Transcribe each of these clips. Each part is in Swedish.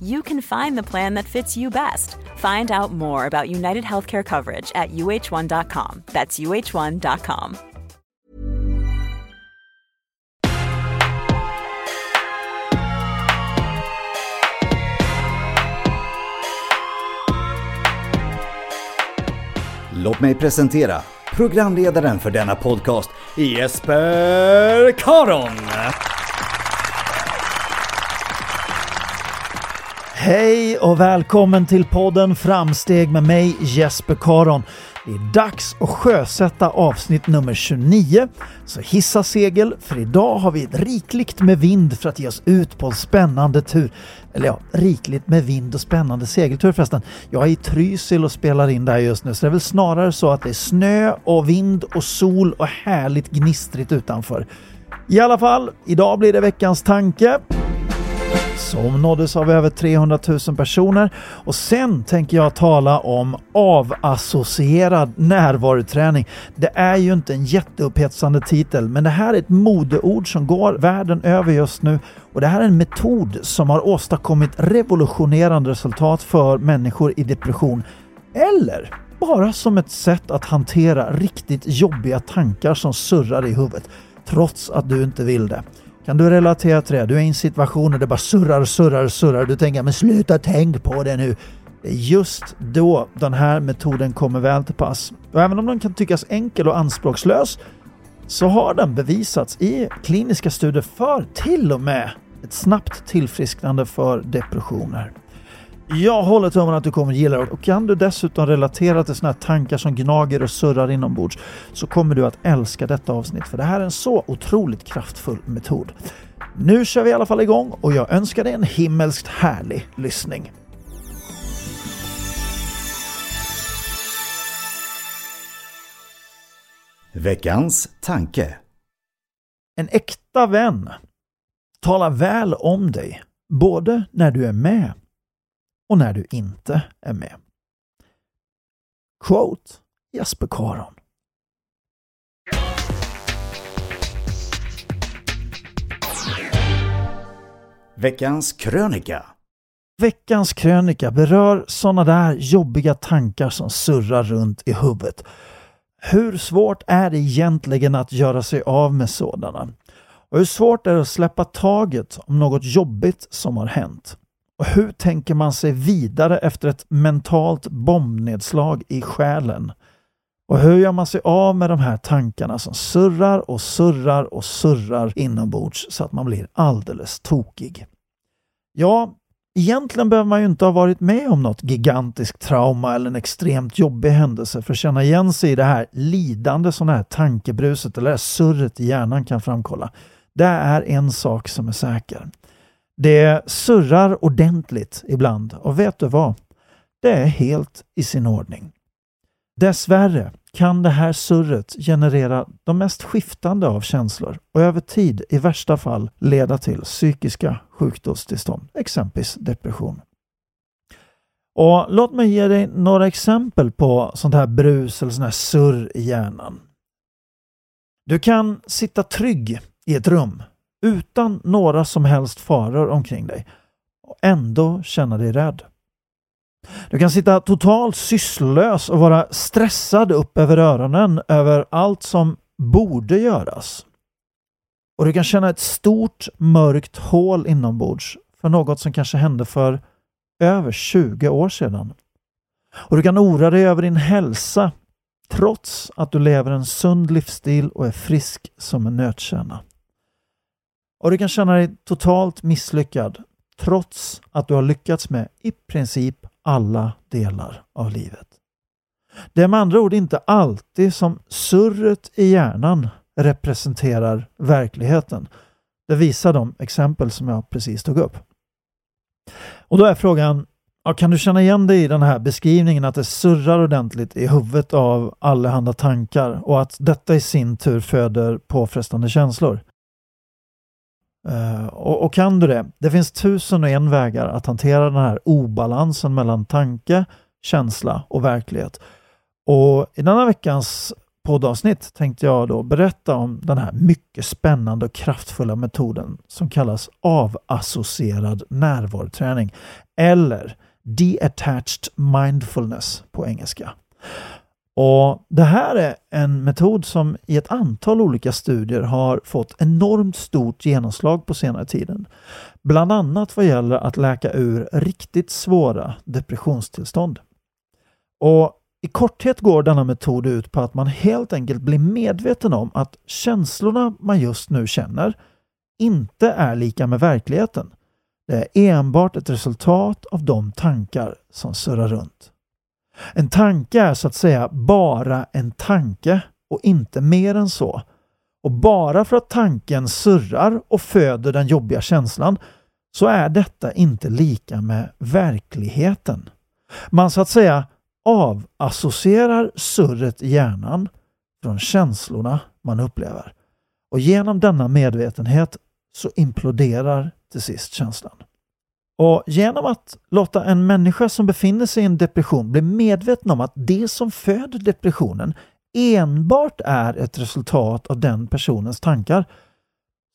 you can find the plan that fits you best. Find out more about United Healthcare coverage at uh1.com. That's uh1.com. Låt mig presentera programledaren för denna podcast, Jesper Karon. Hej och välkommen till podden Framsteg med mig Jesper Karon. Det är dags att sjösätta avsnitt nummer 29. Så hissa segel, för idag har vi rikligt med vind för att ge oss ut på en spännande tur. Eller ja, rikligt med vind och spännande segeltur förresten. Jag är i Trysil och spelar in där just nu, så det är väl snarare så att det är snö och vind och sol och härligt gnistrigt utanför. I alla fall, idag blir det veckans tanke som nåddes av över 300 000 personer. Och sen tänker jag tala om avassocierad närvaroträning. Det är ju inte en jätteupphetsande titel, men det här är ett modeord som går världen över just nu och det här är en metod som har åstadkommit revolutionerande resultat för människor i depression. Eller bara som ett sätt att hantera riktigt jobbiga tankar som surrar i huvudet, trots att du inte vill det. Kan du relatera till det? Du är i en situation där det bara surrar, surrar, surrar. Du tänker men sluta tänk på det nu. Det är just då den här metoden kommer väl till pass. Och även om den kan tyckas enkel och anspråkslös så har den bevisats i kliniska studier för till och med ett snabbt tillfrisknande för depressioner. Jag håller tummarna att du kommer gilla det och kan du dessutom relatera till sådana här tankar som gnager och surrar inombords så kommer du att älska detta avsnitt för det här är en så otroligt kraftfull metod. Nu kör vi i alla fall igång och jag önskar dig en himmelskt härlig lyssning. Veckans tanke. En äkta vän talar väl om dig både när du är med och när du inte är med. Quote Jesper Karon. Veckans krönika. Veckans krönika berör sådana där jobbiga tankar som surrar runt i huvudet. Hur svårt är det egentligen att göra sig av med sådana? Och hur svårt är det att släppa taget om något jobbigt som har hänt? Och hur tänker man sig vidare efter ett mentalt bombnedslag i själen? Och hur gör man sig av med de här tankarna som surrar och surrar och surrar inombords så att man blir alldeles tokig? Ja, egentligen behöver man ju inte ha varit med om något gigantiskt trauma eller en extremt jobbig händelse för att känna igen sig i det här lidande som det här tankebruset eller det här surret i hjärnan kan framkolla. Det är en sak som är säker. Det surrar ordentligt ibland och vet du vad? Det är helt i sin ordning. Dessvärre kan det här surret generera de mest skiftande av känslor och över tid i värsta fall leda till psykiska sjukdomstillstånd, exempelvis depression. Och Låt mig ge dig några exempel på sånt här brus eller sånt här surr i hjärnan. Du kan sitta trygg i ett rum utan några som helst faror omkring dig och ändå känna dig rädd. Du kan sitta totalt sysslolös och vara stressad upp över öronen över allt som borde göras. Och du kan känna ett stort mörkt hål inombords för något som kanske hände för över 20 år sedan. Och du kan oroa dig över din hälsa trots att du lever en sund livsstil och är frisk som en nötkärna. Och du kan känna dig totalt misslyckad trots att du har lyckats med i princip alla delar av livet. Det är med andra ord inte alltid som surret i hjärnan representerar verkligheten. Det visar de exempel som jag precis tog upp. Och då är frågan, ja, kan du känna igen dig i den här beskrivningen att det surrar ordentligt i huvudet av allehanda tankar och att detta i sin tur föder påfrestande känslor? Uh, och, och, kan du det? Det finns tusen och en vägar att hantera den här obalansen mellan tanke, känsla och verklighet. Och i denna veckans poddavsnitt tänkte jag då berätta om den här mycket spännande och kraftfulla metoden som kallas avassocierad närvaroträning eller Detached Mindfulness på engelska. Och Det här är en metod som i ett antal olika studier har fått enormt stort genomslag på senare tiden. Bland annat vad gäller att läka ur riktigt svåra depressionstillstånd. Och i korthet går denna metod ut på att man helt enkelt blir medveten om att känslorna man just nu känner inte är lika med verkligheten. Det är enbart ett resultat av de tankar som surrar runt. En tanke är så att säga bara en tanke och inte mer än så. Och bara för att tanken surrar och föder den jobbiga känslan så är detta inte lika med verkligheten. Man så att säga avassocierar surret i hjärnan från känslorna man upplever. Och genom denna medvetenhet så imploderar till sist känslan. Och genom att låta en människa som befinner sig i en depression bli medveten om att det som föder depressionen enbart är ett resultat av den personens tankar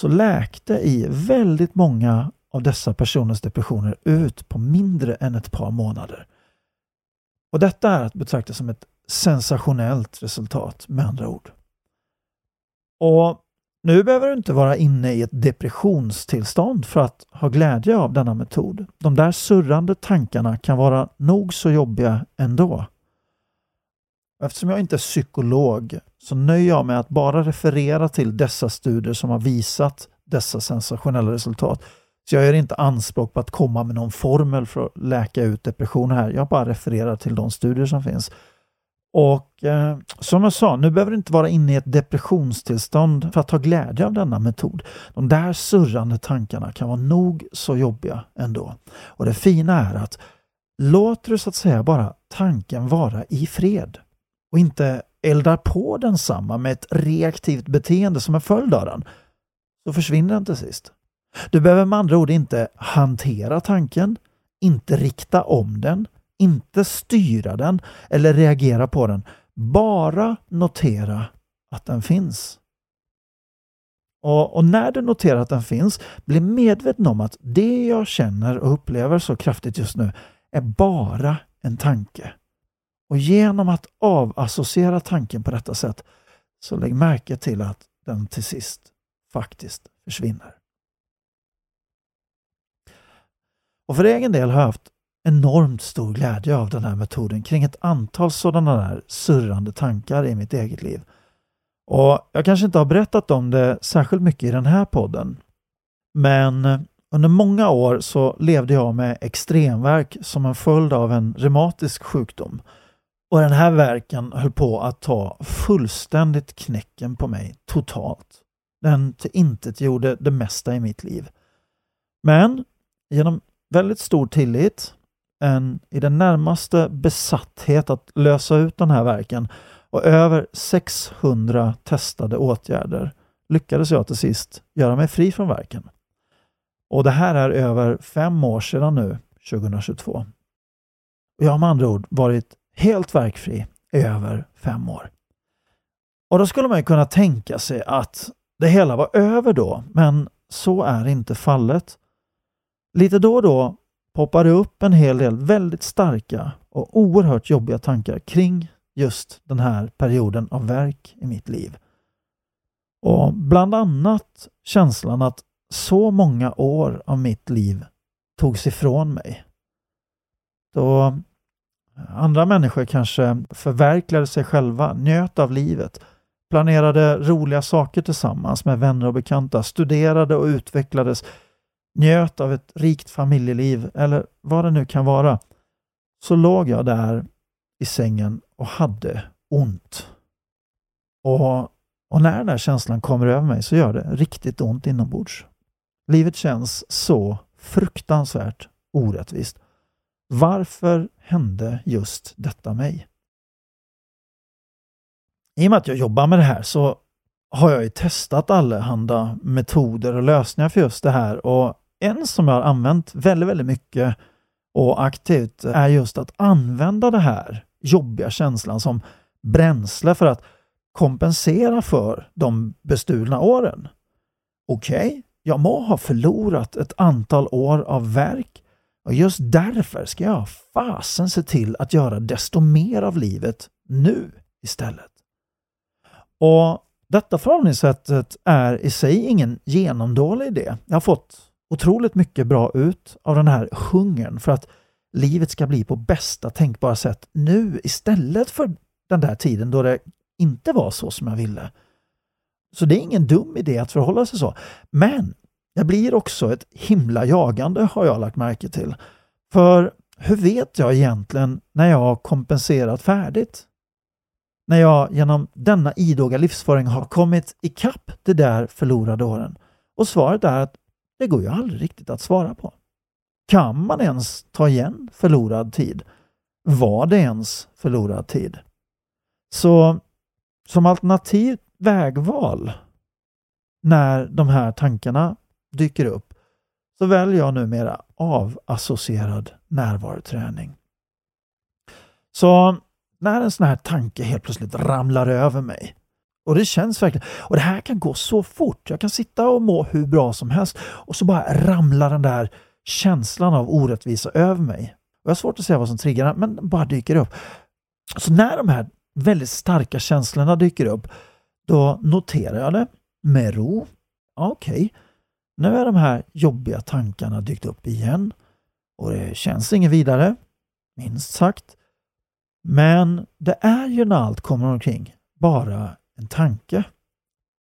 så läkte i väldigt många av dessa personers depressioner ut på mindre än ett par månader. Och detta är att betrakta som ett sensationellt resultat med andra ord. Och nu behöver du inte vara inne i ett depressionstillstånd för att ha glädje av denna metod. De där surrande tankarna kan vara nog så jobbiga ändå. Eftersom jag inte är psykolog så nöjer jag mig att bara referera till dessa studier som har visat dessa sensationella resultat. Så jag gör inte anspråk på att komma med någon formel för att läka ut depression här. Jag bara refererar till de studier som finns. Och eh, som jag sa, nu behöver du inte vara inne i ett depressionstillstånd för att ha glädje av denna metod. De där surrande tankarna kan vara nog så jobbiga ändå. Och det fina är att låter du så att säga bara tanken vara i fred och inte eldar på densamma med ett reaktivt beteende som en följd av den, så försvinner den till sist. Du behöver med andra ord inte hantera tanken, inte rikta om den, inte styra den eller reagera på den. Bara notera att den finns. Och, och, när du noterar att den finns, bli medveten om att det jag känner och upplever så kraftigt just nu är bara en tanke. Och genom att avassociera tanken på detta sätt så lägg märke till att den till sist faktiskt försvinner. Och för egen del har jag haft enormt stor glädje av den här metoden kring ett antal sådana där surrande tankar i mitt eget liv. Och Jag kanske inte har berättat om det särskilt mycket i den här podden. Men under många år så levde jag med extremverk som en följd av en reumatisk sjukdom. Och den här verken höll på att ta fullständigt knäcken på mig totalt. Den gjorde det mesta i mitt liv. Men genom väldigt stor tillit, en i det närmaste besatthet att lösa ut den här verken och över 600 testade åtgärder lyckades jag till sist göra mig fri från verken. Och det här är över fem år sedan nu, 2022. Jag har med andra ord varit helt verkfri i över fem år. Och då skulle man ju kunna tänka sig att det hela var över då, men så är inte fallet. Lite då och då poppar det upp en hel del väldigt starka och oerhört jobbiga tankar kring just den här perioden av verk i mitt liv. Och bland annat känslan att så många år av mitt liv togs ifrån mig. Då andra människor kanske förverkligade sig själva, njöt av livet, planerade roliga saker tillsammans med vänner och bekanta, studerade och utvecklades, njöt av ett rikt familjeliv eller vad det nu kan vara, så låg jag där i sängen och hade ont. Och, och när den där känslan kommer över mig så gör det riktigt ont inombords. Livet känns så fruktansvärt orättvist. Varför hände just detta mig? I och med att jag jobbar med det här så har jag ju testat allehanda metoder och lösningar för just det här och en som jag har använt väldigt, väldigt mycket och aktivt är just att använda den här jobbiga känslan som bränsle för att kompensera för de bestulna åren. Okej, okay, jag må ha förlorat ett antal år av verk och just därför ska jag fasen se till att göra desto mer av livet nu istället. Och detta förhållningssättet är i sig ingen genomdålig idé. Jag har fått otroligt mycket bra ut av den här hungern för att livet ska bli på bästa tänkbara sätt nu istället för den där tiden då det inte var så som jag ville. Så det är ingen dum idé att förhålla sig så. Men det blir också ett himla jagande har jag lagt märke till. För hur vet jag egentligen när jag har kompenserat färdigt? När jag genom denna idoga livsföring har kommit ikapp de där förlorade åren? Och svaret är att det går ju aldrig riktigt att svara på. Kan man ens ta igen förlorad tid? Var det ens förlorad tid? Så som alternativt vägval när de här tankarna dyker upp så väljer jag numera avassocierad närvaroträning. Så när en sån här tanke helt plötsligt ramlar över mig och det känns verkligen, och det här kan gå så fort. Jag kan sitta och må hur bra som helst och så bara ramlar den där känslan av orättvisa över mig. Och jag har svårt att säga vad som triggar den, men den bara dyker upp. Så när de här väldigt starka känslorna dyker upp, då noterar jag det med ro. Okej, okay. nu är de här jobbiga tankarna dykt upp igen och det känns inget vidare, minst sagt. Men det är ju när allt kommer omkring bara en tanke.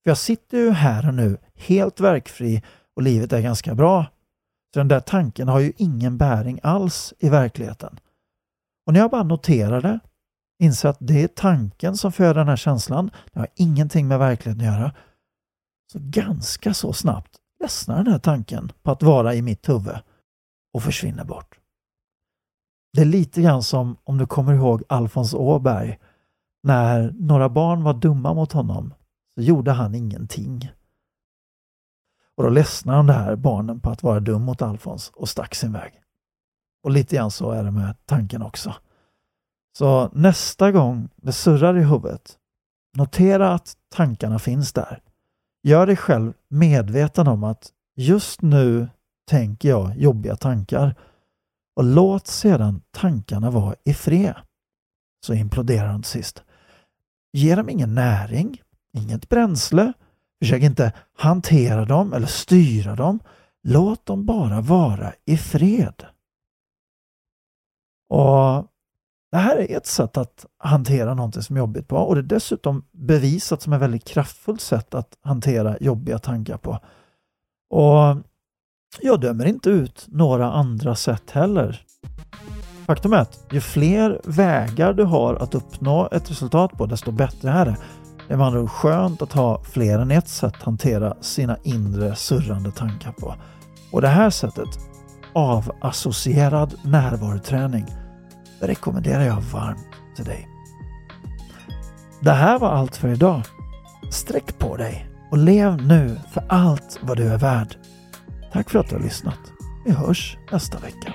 För jag sitter ju här och nu helt verkfri och livet är ganska bra. Så den där tanken har ju ingen bäring alls i verkligheten. Och när jag bara noterar det, inser att det är tanken som föder den här känslan, det har ingenting med verkligheten att göra, så ganska så snabbt ledsnar den här tanken på att vara i mitt huvud och försvinner bort. Det är lite grann som om du kommer ihåg Alfons Åberg när några barn var dumma mot honom så gjorde han ingenting. Och då ledsnade de här barnen på att vara dum mot Alfons och stack sin väg. Och lite grann så är det med tanken också. Så nästa gång det surrar i huvudet, notera att tankarna finns där. Gör dig själv medveten om att just nu tänker jag jobbiga tankar och låt sedan tankarna vara i fred. Så imploderar de till sist. Ge dem ingen näring, inget bränsle. Försök inte hantera dem eller styra dem. Låt dem bara vara i fred. Och Det här är ett sätt att hantera någonting som är jobbigt på och det är dessutom bevisat som ett väldigt kraftfullt sätt att hantera jobbiga tankar på. Och jag dömer inte ut några andra sätt heller. Faktum är att ju fler vägar du har att uppnå ett resultat på, desto bättre är det. Det är med andra ord skönt att ha fler än ett sätt att hantera sina inre surrande tankar på. Och det här sättet, avassocierad närvaroträning, det rekommenderar jag varmt till dig. Det här var allt för idag. Sträck på dig och lev nu för allt vad du är värd. Tack för att du har lyssnat. Vi hörs nästa vecka.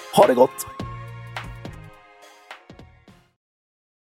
Ha det gott!